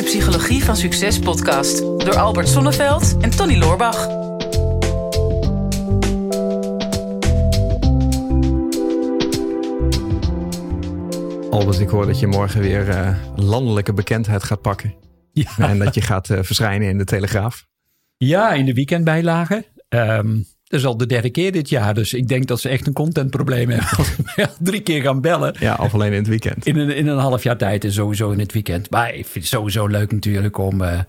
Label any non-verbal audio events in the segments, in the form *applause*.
de Psychologie van Succes podcast door Albert Sonneveld en Tony Loorbach. Albert, ik hoor dat je morgen weer uh, landelijke bekendheid gaat pakken. Ja. En dat je gaat uh, verschijnen in de Telegraaf. Ja, in de weekendbijlagen. Um, dat is al de derde keer dit jaar. Dus ik denk dat ze echt een contentprobleem hebben. *laughs* Als drie keer gaan bellen. Ja, of alleen in het weekend. In een, in een half jaar tijd en sowieso in het weekend. Maar ik vind het sowieso leuk natuurlijk om uh,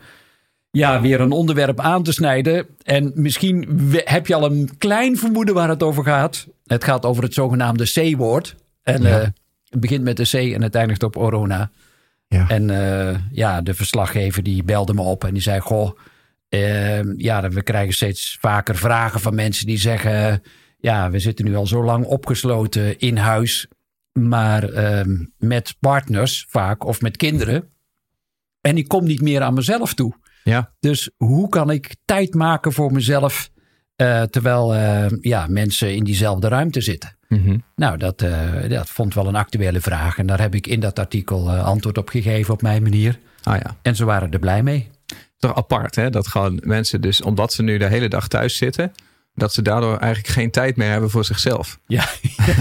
ja, weer een onderwerp aan te snijden. En misschien heb je al een klein vermoeden waar het over gaat. Het gaat over het zogenaamde C-woord. En ja. uh, het begint met de C en het eindigt op corona. Ja. En uh, ja, de verslaggever die belde me op en die zei... Goh, uh, ja, we krijgen steeds vaker vragen van mensen die zeggen... ja, we zitten nu al zo lang opgesloten in huis... maar uh, met partners vaak of met kinderen... en ik kom niet meer aan mezelf toe. Ja. Dus hoe kan ik tijd maken voor mezelf... Uh, terwijl ja, mensen in diezelfde ruimte zitten? Mm -hmm. Nou, dat, uh, dat vond wel een actuele vraag. En daar heb ik in dat artikel uh, antwoord op gegeven op mijn manier. Ah, ja. En ze waren er blij mee. Toch apart, hè? Dat gewoon mensen dus, omdat ze nu de hele dag thuis zitten... dat ze daardoor eigenlijk geen tijd meer hebben voor zichzelf. Ja.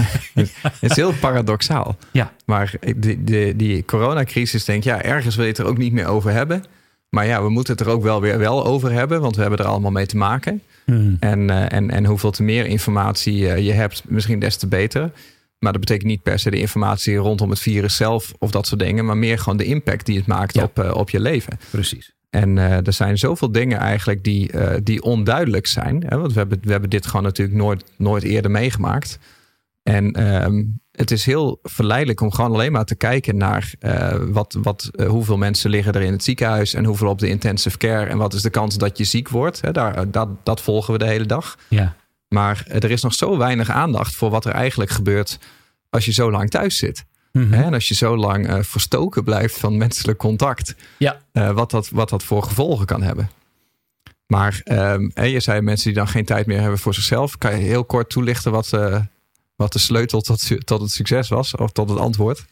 *laughs* het is heel paradoxaal. Ja. Maar die, die, die coronacrisis denk ja, ergens wil je het er ook niet meer over hebben... Maar ja, we moeten het er ook wel weer wel over hebben, want we hebben er allemaal mee te maken. Hmm. En, uh, en, en hoeveel te meer informatie uh, je hebt, misschien des te beter. Maar dat betekent niet per se de informatie rondom het virus zelf of dat soort dingen, maar meer gewoon de impact die het maakt ja. op, uh, op je leven. Precies. En er zijn zoveel dingen eigenlijk die, die onduidelijk zijn. Hè? Want we hebben, we hebben dit gewoon natuurlijk nooit, nooit eerder meegemaakt. En um, het is heel verleidelijk om gewoon alleen maar te kijken naar uh, wat, wat, uh, hoeveel mensen liggen er in het ziekenhuis en hoeveel op de intensive care en wat is de kans dat je ziek wordt. Hè, daar, dat, dat volgen we de hele dag. Ja. Maar er is nog zo weinig aandacht voor wat er eigenlijk gebeurt als je zo lang thuis zit. Mm -hmm. En als je zo lang uh, verstoken blijft van menselijk contact. Ja. wat, dat, wat dat voor gevolgen kan hebben. Maar um, je zei mensen die dan geen tijd meer hebben voor zichzelf. Kan je heel kort toelichten wat, wat de sleutel tot, tot het succes was of tot het antwoord?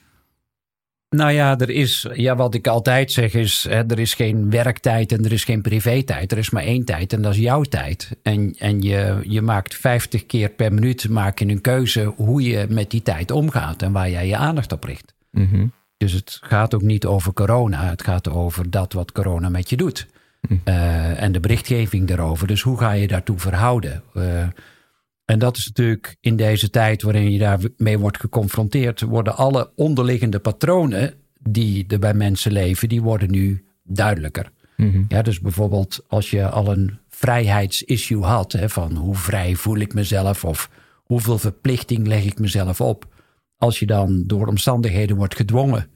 Nou ja, er is, ja, wat ik altijd zeg is, hè, er is geen werktijd en er is geen privé-tijd. Er is maar één tijd en dat is jouw tijd. En, en je, je maakt 50 keer per minuut maak je een keuze hoe je met die tijd omgaat en waar jij je aandacht op richt. Mm -hmm. Dus het gaat ook niet over corona, het gaat over dat wat corona met je doet. Mm. Uh, en de berichtgeving daarover. Dus hoe ga je daartoe verhouden? Uh, en dat is natuurlijk in deze tijd waarin je daarmee wordt geconfronteerd, worden alle onderliggende patronen die er bij mensen leven, die worden nu duidelijker. Mhm. Ja, dus bijvoorbeeld als je al een vrijheidsissue had, hè, van hoe vrij voel ik mezelf of hoeveel verplichting leg ik mezelf op. Als je dan door omstandigheden wordt gedwongen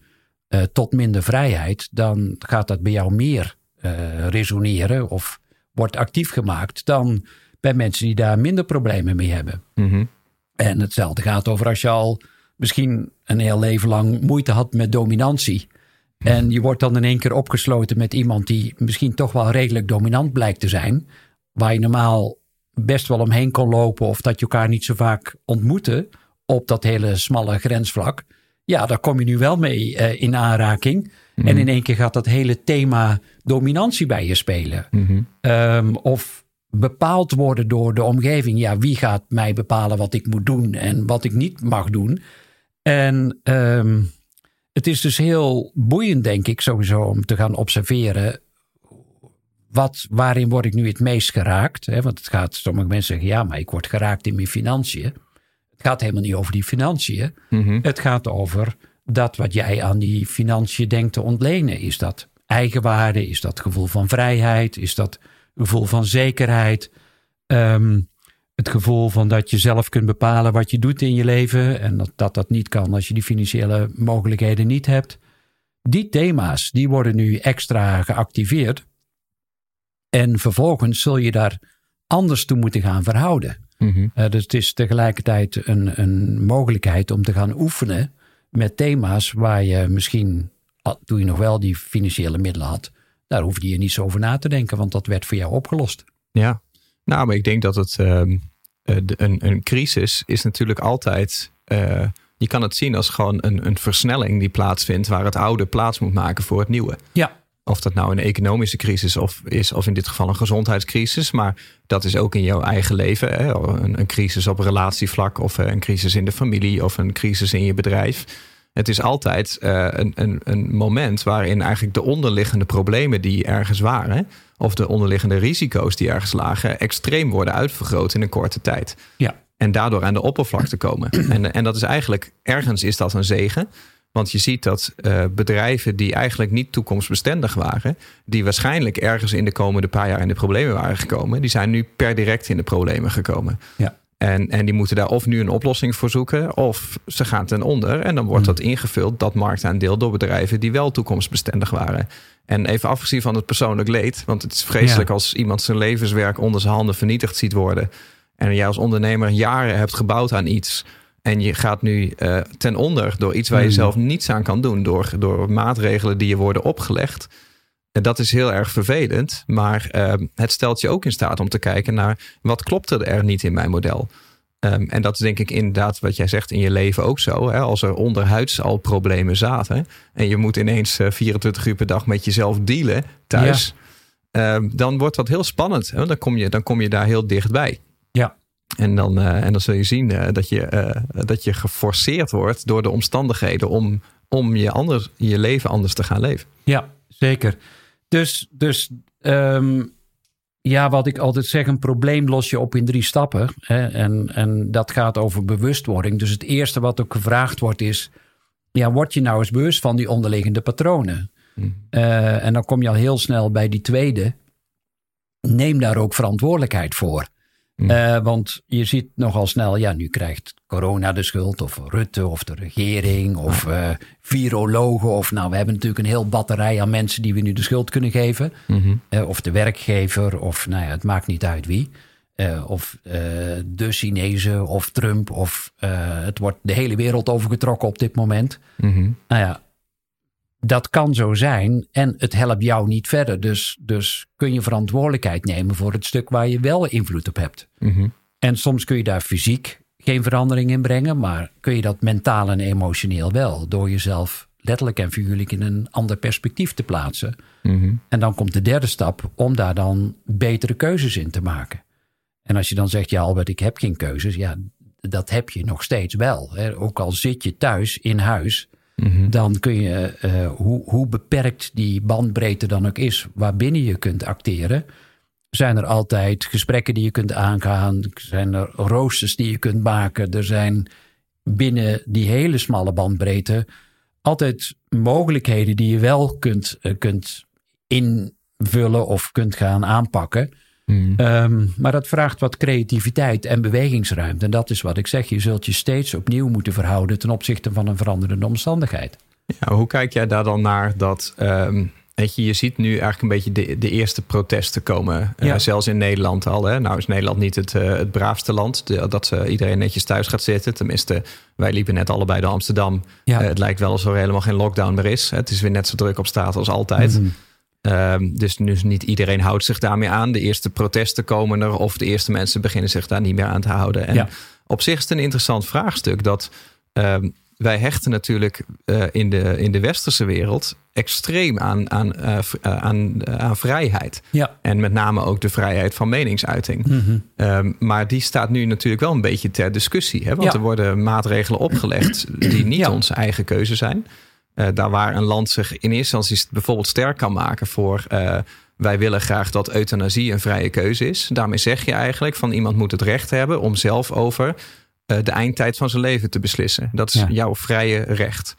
uh, tot minder vrijheid, dan gaat dat bij jou meer uh, resoneren of wordt actief gemaakt dan bij mensen die daar minder problemen mee hebben. Mm -hmm. En hetzelfde gaat over als je al misschien een heel leven lang moeite had met dominantie. En je wordt dan in één keer opgesloten met iemand die misschien toch wel redelijk dominant blijkt te zijn. Waar je normaal best wel omheen kon lopen of dat je elkaar niet zo vaak ontmoette op dat hele smalle grensvlak. Ja, daar kom je nu wel mee uh, in aanraking. Mm -hmm. En in één keer gaat dat hele thema dominantie bij je spelen. Mm -hmm. um, of bepaald worden door de omgeving. Ja, wie gaat mij bepalen wat ik moet doen en wat ik niet mag doen? En um, het is dus heel boeiend, denk ik, sowieso om te gaan observeren. Wat, waarin word ik nu het meest geraakt? Hè? Want het gaat, sommige mensen zeggen, ja, maar ik word geraakt in mijn financiën. Het gaat helemaal niet over die financiën. Mm -hmm. Het gaat over dat wat jij aan die financiën denkt te ontlenen. Is dat eigenwaarde? Is dat gevoel van vrijheid? Is dat gevoel van zekerheid. Um, het gevoel van dat je zelf kunt bepalen wat je doet in je leven. En dat, dat dat niet kan als je die financiële mogelijkheden niet hebt. Die thema's die worden nu extra geactiveerd. En vervolgens zul je daar anders toe moeten gaan verhouden. Mm -hmm. uh, dus het is tegelijkertijd een, een mogelijkheid om te gaan oefenen met thema's waar je misschien, toen je nog wel die financiële middelen had, daar hoefde je niet zo over na te denken, want dat werd voor jou opgelost. Ja, nou, maar ik denk dat het um, een, een crisis is natuurlijk altijd. Uh, je kan het zien als gewoon een, een versnelling die plaatsvindt, waar het oude plaats moet maken voor het nieuwe. Ja. Of dat nou een economische crisis of is, of in dit geval een gezondheidscrisis. Maar dat is ook in jouw eigen leven. Hè? Een, een crisis op relatievlak, of een crisis in de familie, of een crisis in je bedrijf. Het is altijd uh, een, een, een moment waarin eigenlijk de onderliggende problemen die ergens waren, of de onderliggende risico's die ergens lagen, extreem worden uitvergroot in een korte tijd. Ja. En daardoor aan de oppervlakte komen. *clears throat* En, en dat is eigenlijk, ergens is dat een zegen. Want je ziet dat uh, bedrijven die eigenlijk niet toekomstbestendig waren, die waarschijnlijk ergens in de komende paar jaar in de problemen waren gekomen, die zijn nu per direct in de problemen gekomen. Ja. En, en die moeten daar of nu een oplossing voor zoeken, of ze gaan ten onder. En dan wordt Hmm. dat ingevuld, dat marktaandeel, door bedrijven die wel toekomstbestendig waren. En even afgezien van het persoonlijk leed, want het is vreselijk Ja. als iemand zijn levenswerk onder zijn handen vernietigd ziet worden. En jij als ondernemer jaren hebt gebouwd aan iets. En je gaat nu eh, ten onder door iets waar je Hmm. zelf niets aan kan doen. Door, door maatregelen die je worden opgelegd. En dat is heel erg vervelend. Maar eh, het stelt je ook in staat om te kijken naar wat klopt er niet in mijn model. Ehm, en dat is denk ik inderdaad wat jij zegt in je leven ook zo. Hè? Als er onderhuids al problemen zaten. En je moet ineens eh, 24 uur per dag met jezelf dealen thuis. ehm, dan wordt dat heel spannend. Hè? Dan, kom je, dan kom je daar heel dichtbij. Ja. En dan, eh, en dan zul je zien eh, dat, je, eh, dat je geforceerd wordt door de omstandigheden om, om je, anders, je leven anders te gaan leven. Ja, zeker. Dus, dus ehm, ja, wat ik altijd zeg, een probleem los je op in drie stappen. Hè? En, en dat gaat over bewustwording. Dus het eerste wat ook gevraagd wordt is, ja, word je nou eens bewust van die onderliggende patronen? Eh, en dan kom je al heel snel bij die tweede. Neem daar ook verantwoordelijkheid voor. Mm. Eh, want je ziet nogal snel, ja, nu krijgt corona de schuld, of Rutte, of de regering, of eh, virologen. Of nou, we hebben natuurlijk een heel batterij aan mensen die we nu de schuld kunnen geven. Mhm. Eh, of de werkgever, of nou ja, het maakt niet uit wie. Of de Chinezen, of Trump, of het wordt de hele wereld overgetrokken op dit moment. Mhm. Nou ja, dat kan zo zijn en het helpt jou niet verder. Dus, dus kun je verantwoordelijkheid nemen voor het stuk waar je wel invloed op hebt. Mhm. En soms kun je daar fysiek geen verandering in brengen, maar kun je dat mentaal en emotioneel wel. Door jezelf letterlijk en figuurlijk in een ander perspectief te plaatsen. Mhm. En dan komt de derde stap om daar dan betere keuzes in te maken. En als je dan zegt, ja Albert, ik heb geen keuzes. Ja, dat heb je nog steeds wel. Hè. Ook al zit je thuis in huis, Mhm. dan kun je, eh, hoe, hoe beperkt die bandbreedte dan ook is, waarbinnen je kunt acteren, zijn er altijd gesprekken die je kunt aangaan, zijn er roosters die je kunt maken, er zijn binnen die hele smalle bandbreedte altijd mogelijkheden die je wel kunt, eh, kunt invullen of kunt gaan aanpakken. Mhm. Ehm, maar dat vraagt wat creativiteit en bewegingsruimte. En dat is wat ik zeg. Je zult je steeds opnieuw moeten verhouden ten opzichte van een veranderende omstandigheid. Ja, hoe kijk jij daar dan naar dat... Weet je, je ziet nu eigenlijk een beetje de, de eerste protesten komen. eh, zelfs in Nederland al. Hè? Nou is Nederland niet het, eh, het braafste land. De- dat eh, iedereen netjes thuis gaat zitten. Tenminste, wij liepen net allebei door Amsterdam. Ja. Het lijkt wel alsof er helemaal geen lockdown meer is. Het is weer net zo druk op straat als altijd. Mhm. Ehm, dus, dus niet iedereen houdt zich daarmee aan. De eerste protesten komen er of de eerste mensen beginnen zich daar niet meer aan te houden. En Ja. op zich is het een interessant vraagstuk dat ehm, wij hechten natuurlijk eh, in, de, in de westerse wereld extreem aan, aan, eh, eh, aan, aan vrijheid. Ja. En met name ook de vrijheid van meningsuiting. Mhm. Ehm, maar die staat nu natuurlijk wel een beetje ter discussie. Hè? Want Ja. er worden maatregelen opgelegd die niet Ja. onze eigen keuze zijn. Eh, daar waar een land zich in eerste instantie bijvoorbeeld sterk kan maken voor... eh, wij willen graag dat euthanasie een vrije keuze is. Daarmee zeg je eigenlijk van iemand moet het recht hebben... om zelf over eh, de eindtijd van zijn leven te beslissen. Dat is Ja. jouw vrije recht.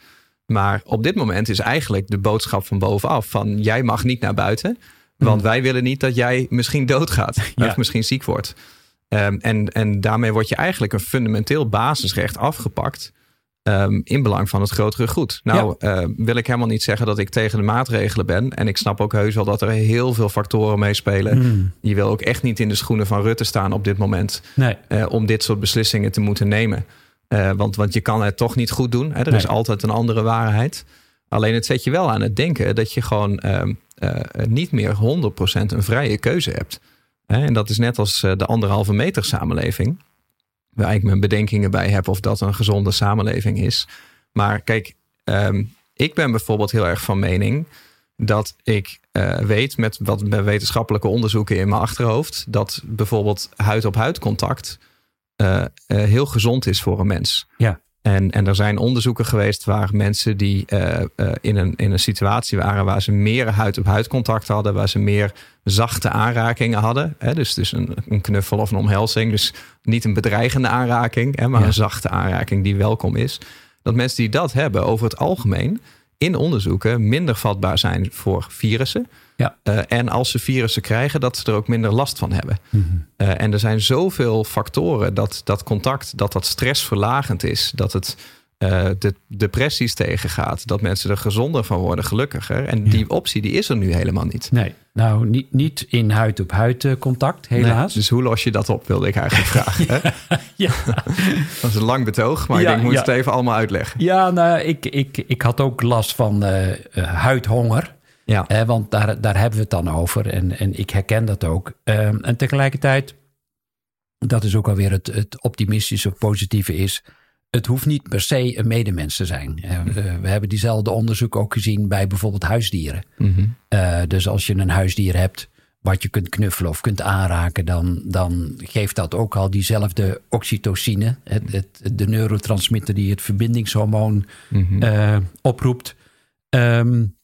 Maar op dit moment is eigenlijk de boodschap van bovenaf... van jij mag niet naar buiten... want wij willen niet dat jij misschien doodgaat... *laughs* Ja. of misschien ziek wordt. Ehm, en, en daarmee wordt je eigenlijk een fundamenteel basisrecht afgepakt. Ehm, in belang van het grotere goed. Nou, eh, wil ik helemaal niet zeggen dat ik tegen de maatregelen ben. En ik snap ook heus wel dat er heel veel factoren meespelen. Mhm. Je wil ook echt niet in de schoenen van Rutte staan op dit moment. Nee. eh, om dit soort beslissingen te moeten nemen. Eh, want, want je kan het toch niet goed doen. Hè? Er is altijd een andere waarheid. Alleen het zet je wel aan het denken dat je gewoon ehm, eh, niet meer 100% een vrije keuze hebt. En dat is net als de anderhalve meter samenleving. Waar ik mijn bedenkingen bij heb of dat een gezonde samenleving is. Maar kijk, ehm, ik ben bijvoorbeeld heel erg van mening dat ik uh, weet met wat wetenschappelijke onderzoeken in mijn achterhoofd, dat bijvoorbeeld huid-op-huid contact uh, uh, heel gezond is voor een mens. Ja. En, en er zijn onderzoeken geweest waar mensen die in, een, in een situatie waren waar ze meer huid-op-huid contact hadden, waar ze meer zachte aanrakingen hadden. Hè, dus dus een, een knuffel of een omhelzing. Dus niet een bedreigende aanraking, hè, maar ja. een zachte aanraking die welkom is. Dat mensen die dat hebben over het algemeen in onderzoeken minder vatbaar zijn voor virussen. Ja. Uh, en als ze virussen krijgen, dat ze er ook minder last van hebben. Mm -hmm. uh, en er zijn zoveel factoren dat dat contact, dat dat stressverlagend is. Dat het uh, de depressies tegengaat. Dat mensen er gezonder van worden, gelukkiger. En die optie die is er nu helemaal niet. Nee, nou niet, niet in huid-op-huid -huid contact, helaas. Nee, dus hoe los je dat op, wilde ik eigenlijk *laughs* vragen. Hè? ja. Dat is een lang betoog, maar ja, ik denk, ik moet ja. het even allemaal uitleggen. Ja, nou, ik, ik, ik had ook last van uh, huidhonger. Ja. Eh, want daar, daar hebben we het dan over. En, en ik herken dat ook. Um, en tegelijkertijd, dat is ook alweer het, het optimistische of positieve is het hoeft niet per se een medemens te zijn. Uh, uh, we hebben diezelfde onderzoek ook gezien bij bijvoorbeeld huisdieren. Mm -hmm. uh, dus als je een huisdier hebt wat je kunt knuffelen of kunt aanraken, dan, dan geeft dat ook al diezelfde oxytocine, het, het, de neurotransmitter die het verbindingshormoon mm -hmm. oproept. Um,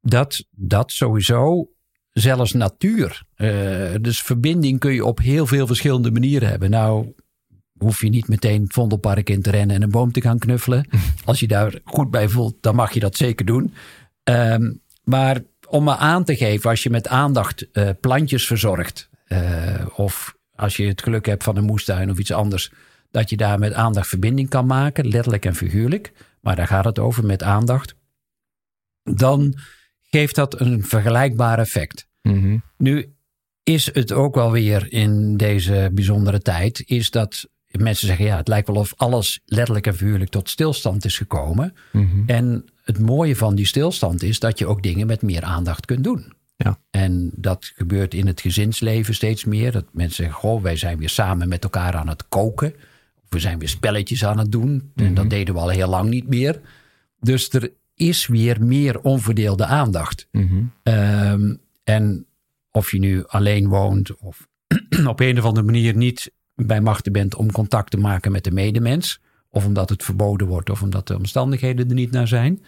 dat, dat sowieso, zelfs natuur. dus verbinding kun je op heel veel verschillende manieren hebben. Nou, hoef je niet meteen het Vondelpark in te rennen en een boom te gaan knuffelen. *laughs* Als je daar goed bij voelt, dan mag je dat zeker doen. Um, maar om maar aan te geven, als je met aandacht uh, plantjes verzorgt, uh, of als je het geluk hebt van een moestuin of iets anders, dat je daar met aandacht verbinding kan maken, letterlijk en figuurlijk. Maar daar gaat het over met aandacht. Dan geeft dat een vergelijkbaar effect. Mm -hmm. Nu is het ook wel weer in deze bijzondere tijd, is dat mensen zeggen, ja, het lijkt wel of alles letterlijk en figuurlijk tot stilstand is gekomen. Mm -hmm. En het mooie van die stilstand is dat je ook dingen met meer aandacht kunt doen. Ja. En dat gebeurt in het gezinsleven steeds meer. Dat mensen zeggen, goh, wij zijn weer samen met elkaar aan het koken. Of we zijn weer spelletjes aan het doen. Mm -hmm. En dat deden we al heel lang niet meer. Dus er is weer meer onverdeelde aandacht. Mm -hmm. um, en of je nu alleen woont of *clears throat* op een of andere manier niet bij machten bent om contact te maken met de medemens, of omdat het verboden wordt, of omdat de omstandigheden er niet naar zijn.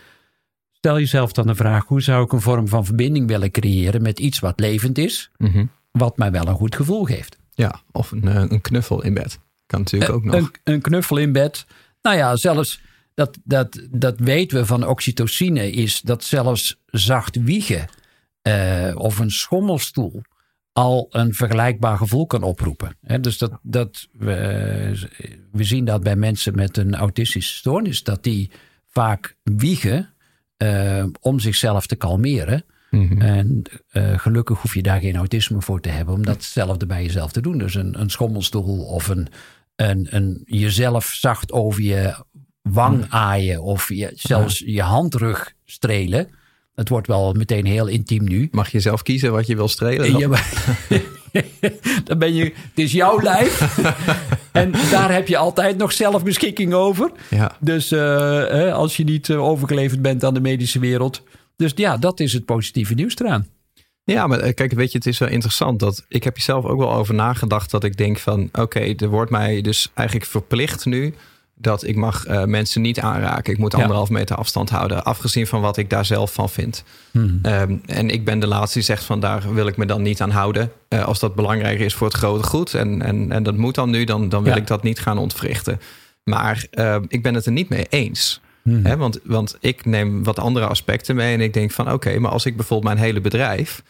Stel jezelf dan de vraag: hoe zou ik een vorm van verbinding willen creëren met iets wat levend is, mm -hmm. wat mij wel een goed gevoel geeft? Ja, of een, een knuffel in bed. Kan natuurlijk een, ook nog. Een, een, knuffel in bed. Nou ja, zelfs dat, dat, dat weten we van oxytocine, is dat zelfs zacht wiegen uh, of een schommelstoel al een vergelijkbaar gevoel kan oproepen. He, dus dat, dat we, we zien dat bij mensen met een autistische stoornis, dat die vaak wiegen uh, om zichzelf te kalmeren. Mm -hmm. En uh, gelukkig hoef je daar geen autisme voor te hebben om datzelfde bij jezelf te doen. Dus een, een schommelstoel of een, een, een jezelf zacht over je wang aaien of je, zelfs je handrug strelen. Het wordt wel meteen heel intiem nu. Mag je zelf kiezen wat je wil strelen? Ja, maar, *laughs* dan ben je, het is jouw lijf. *laughs* en daar heb je altijd nog zelf beschikking over. Ja. Dus uh, als je niet overgeleverd bent aan de medische wereld. Dus ja, dat is het positieve nieuws eraan. Ja, maar kijk, weet je, het is wel interessant dat ik heb je zelf ook wel over nagedacht dat ik denk van, oké, okay, er wordt mij dus eigenlijk verplicht nu dat ik mag uh, mensen niet aanraken. Ik moet anderhalf ja. meter afstand houden. Afgezien van wat ik daar zelf van vind. Hmm. Um, en ik ben de laatste die zegt van daar wil ik me dan niet aan houden. Uh, als dat belangrijk is voor het grote goed. En, en, en dat moet dan nu, dan, dan wil ja. ik dat niet gaan ontwrichten. Maar uh, ik ben het er niet mee eens. Hmm. Hè, want, want ik neem wat andere aspecten mee. En ik denk van oké, okay, maar als ik bijvoorbeeld mijn hele bedrijf.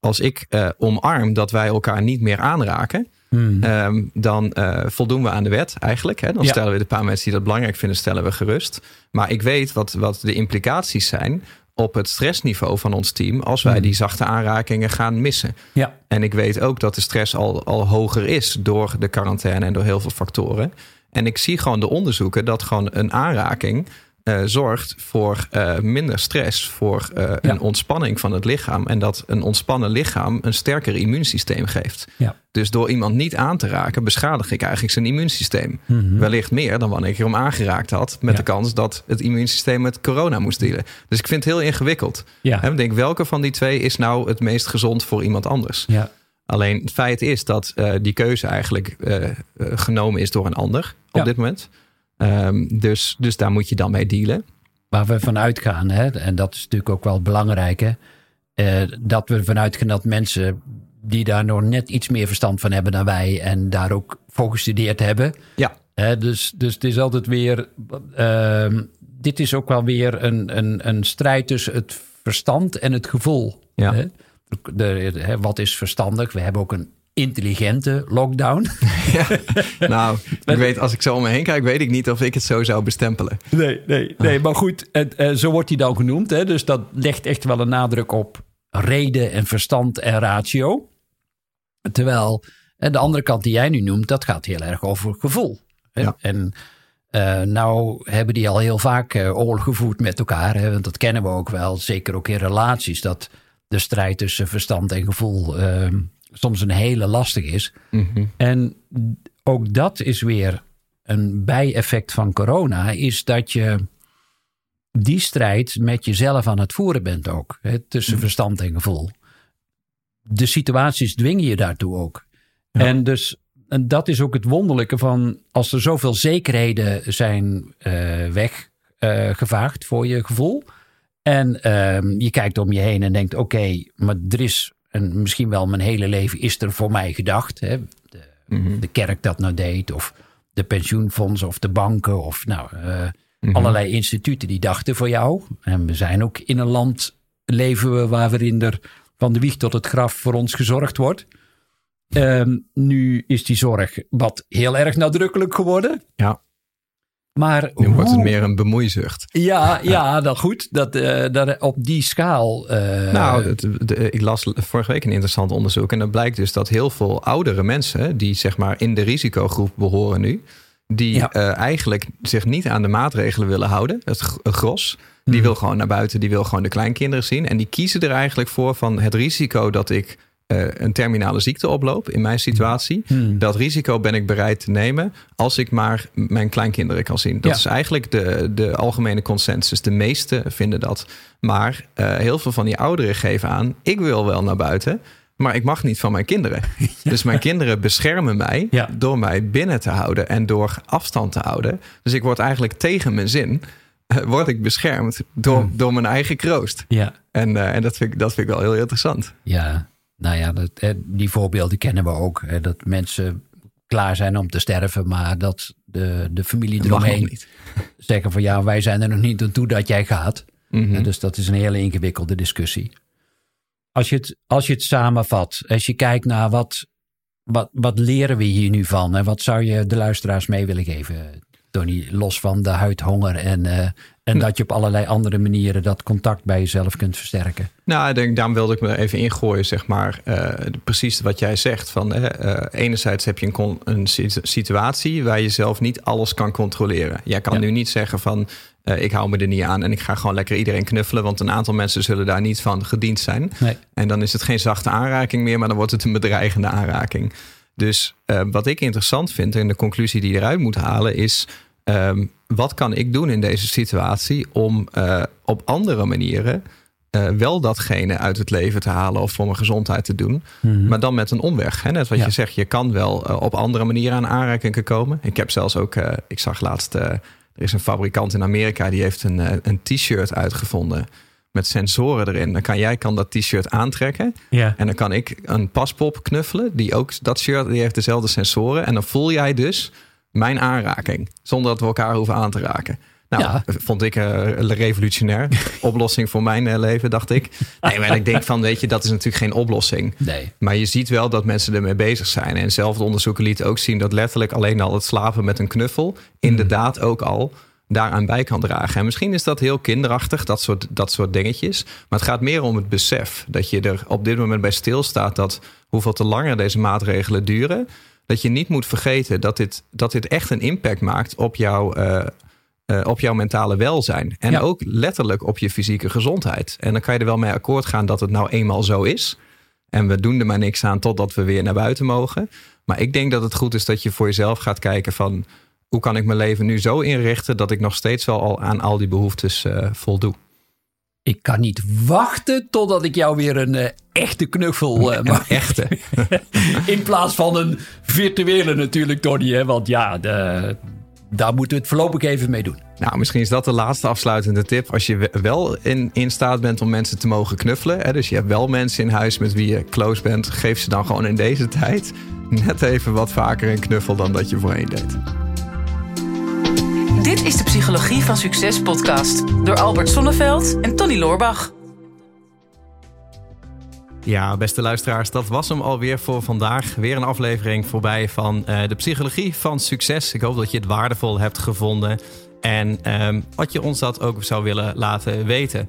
Als ik uh, omarm dat wij elkaar niet meer aanraken. Hmm. Um, dan uh, voldoen we aan de wet eigenlijk. Hè? Dan ja. stellen we de paar mensen die dat belangrijk vinden, stellen we gerust. Maar ik weet wat, wat de implicaties zijn op het stressniveau van ons team als wij Hmm. die zachte aanrakingen gaan missen. Ja. En ik weet ook dat de stress al, al hoger is door de quarantaine en door heel veel factoren. En ik zie gewoon de onderzoeken dat gewoon een aanraking eh, zorgt voor eh, minder stress, voor eh, Ja. een ontspanning van het lichaam. En dat een ontspannen lichaam een sterker immuunsysteem geeft. Ja. Dus door iemand niet aan te raken, beschadig ik eigenlijk zijn immuunsysteem. Mhm. Wellicht meer dan wanneer ik hem aangeraakt had. Met Ja. de kans dat het immuunsysteem met corona moest dealen. Dus ik vind het heel ingewikkeld. Ja. En ik denk, welke van die twee is nou het meest gezond voor iemand anders? ja. Alleen het feit is dat die keuze eigenlijk genomen is door een ander op Ja. dit moment. Ehm, dus, dus daar moet je dan mee dealen. Waar we vanuit gaan, hè, en dat is natuurlijk ook wel belangrijk, hè, eh, dat we vanuit gaan dat mensen die daar nog net iets meer verstand van hebben dan wij en daar ook voor gestudeerd hebben. Ja. Hè, dus, dus het is altijd weer, ehm, dit is ook wel weer een, een, een strijd tussen het verstand en het gevoel. Ja. Hè? De, hè, wat is verstandig? We hebben ook een intelligente lockdown. *laughs* Nou, ik weet, als ik zo om me heen kijk, weet ik niet of ik het zo zou bestempelen. Nee, nee, nee. Maar goed, het, eh, zo wordt hij dan genoemd. Hè? Dus dat legt echt wel een nadruk op reden en verstand en ratio. Terwijl eh, de andere kant die jij nu noemt, dat gaat heel erg over gevoel. Hè? Ja. En eh, nou hebben die al heel vaak eh, oorlog gevoerd met elkaar. Hè? Want dat kennen we ook wel, zeker ook in relaties. Dat de strijd tussen verstand en gevoel eh, soms een hele lastig is. Mhm. En ook dat is weer een bijeffect van corona, is dat je die strijd met jezelf aan het voeren bent ook. Hè, tussen verstand en gevoel. De situaties dwingen je daartoe ook. Ja. En dus en dat is ook het wonderlijke van als er zoveel zekerheden zijn eh weggevaagd voor je gevoel. En ehm, je kijkt om je heen en denkt: oké, maar er is, en misschien wel mijn hele leven is er voor mij gedacht. Hè? De, Mhm. de kerk dat nou deed, of de pensioenfondsen, of de banken, of nou, eh, allerlei instituten die dachten voor jou. En we zijn ook in een land leven we waarin er van de wieg tot het graf voor ons gezorgd wordt. Ehm, nu is die zorg wat heel erg nadrukkelijk geworden. Ja, Maar nu wordt het hoe- meer een bemoeizucht. Ja, ja, dat goed. Dat, eh, dat op die schaal. eh, nou, het- de- ik las vorige week een interessant onderzoek. En dat blijkt dus dat heel veel oudere mensen, die zeg maar in de risicogroep behoren nu, die Ja. eh, eigenlijk zich niet aan de maatregelen willen houden, het gros. Die Hmm. wil gewoon naar buiten, die wil gewoon de kleinkinderen zien. En die kiezen er eigenlijk voor van het risico dat ik eh, een terminale ziekte oploop in mijn situatie. Hmm. Dat risico ben ik bereid te nemen als ik maar mijn kleinkinderen kan zien. Dat Ja. is eigenlijk de, de algemene consensus. De meesten vinden dat. Maar eh, heel veel van die ouderen geven aan, ik wil wel naar buiten. Maar ik mag niet van mijn kinderen. *laughs* Dus mijn kinderen beschermen mij Ja. door mij binnen te houden en door afstand te houden. Dus ik word eigenlijk tegen mijn zin, eh, word ik beschermd door, Hmm. door mijn eigen kroost. Ja, En, en dat, vind ik, dat vind ik wel heel interessant. ja. Nou ja, dat, die voorbeelden kennen we ook. Hè, dat mensen klaar zijn om te sterven, maar dat de, de familie eromheen niet. *laughs* zeggen van ja, wij zijn er nog niet aan toe dat jij gaat. Mhm. Dus dat is een hele ingewikkelde discussie. Als je het, als je het samenvat, als je kijkt naar wat, wat, wat leren we hier nu van? En wat zou je de luisteraars mee willen geven, Los van de huidhonger en, eh, en dat je op allerlei andere manieren dat contact bij jezelf kunt versterken. Nou, ik denk, daarom wilde ik me even ingooien, zeg maar. eh, precies wat jij zegt. Van, eh, enerzijds heb je een, een si- situatie waar je zelf niet alles kan controleren. Jij kan Ja. nu niet zeggen van, ik hou me er niet aan en ik ga gewoon lekker iedereen knuffelen. Want een aantal mensen zullen daar niet van gediend zijn. Nee. En dan is het geen zachte aanraking meer, maar dan wordt het een bedreigende aanraking. Dus eh, wat ik interessant vind en de conclusie die je eruit moet halen is... ehm, wat kan ik doen in deze situatie om eh, op andere manieren... eh, wel datgene uit het leven te halen of voor mijn gezondheid te doen. Maar dan met een omweg. Hè? Net wat Ja. je zegt, je kan wel eh, op andere manieren aan aanrakingen komen. Ik heb zelfs ook, ik zag laatst, er is een fabrikant in Amerika... die heeft een, een t-shirt uitgevonden met sensoren erin. Dan kan jij kan dat t-shirt aantrekken... Ja. En dan kan ik een paspop knuffelen, die ook dat shirt, die heeft dezelfde sensoren. En dan voel jij dus mijn aanraking, zonder dat we elkaar hoeven aan te raken. Nou, Ja. vond ik een revolutionair *laughs* oplossing voor mijn eh, leven, dacht ik. Nee, maar ik denk van, weet je, dat is natuurlijk geen oplossing. Nee. Maar je ziet wel dat mensen ermee bezig zijn. En zelfde onderzoeken lieten ook zien dat letterlijk alleen al het slapen met een knuffel inderdaad ook al daaraan bij kan dragen. En misschien is dat heel kinderachtig, dat soort, dat soort dingetjes. Maar het gaat meer om het besef dat je er op dit moment bij stilstaat dat hoeveel te langer deze maatregelen duren, dat je niet moet vergeten dat dit, dat dit echt een impact maakt op jouw, eh, eh, op jouw mentale welzijn. En ook letterlijk op je fysieke gezondheid. En dan kan je er wel mee akkoord gaan dat het nou eenmaal zo is. En we doen er maar niks aan totdat we weer naar buiten mogen. Maar ik denk dat het goed is dat je voor jezelf gaat kijken van... hoe kan ik mijn leven nu zo inrichten dat ik nog steeds wel al aan al die behoeftes uh, voldoe. Ik kan niet wachten totdat ik jou weer een uh, echte knuffel uh, mag. echte. *laughs* In plaats van een virtuele natuurlijk, Tony. Hè? Want ja, de, daar moeten we het voorlopig even mee doen. Nou, misschien is dat de laatste afsluitende tip. Als je wel in, in staat bent om mensen te mogen knuffelen. Hè, dus je hebt wel mensen in huis met wie je close bent. Geef ze dan gewoon in deze tijd net even wat vaker een knuffel dan dat je voorheen deed. Is de Psychologie van Succes podcast door Albert Sonneveld en Tony Loorbach. Ja, beste luisteraars, dat was hem alweer voor vandaag. Weer een aflevering voorbij van uh, de Psychologie van Succes. Ik hoop dat je het waardevol hebt gevonden en um, je ons dat ook zou willen laten weten.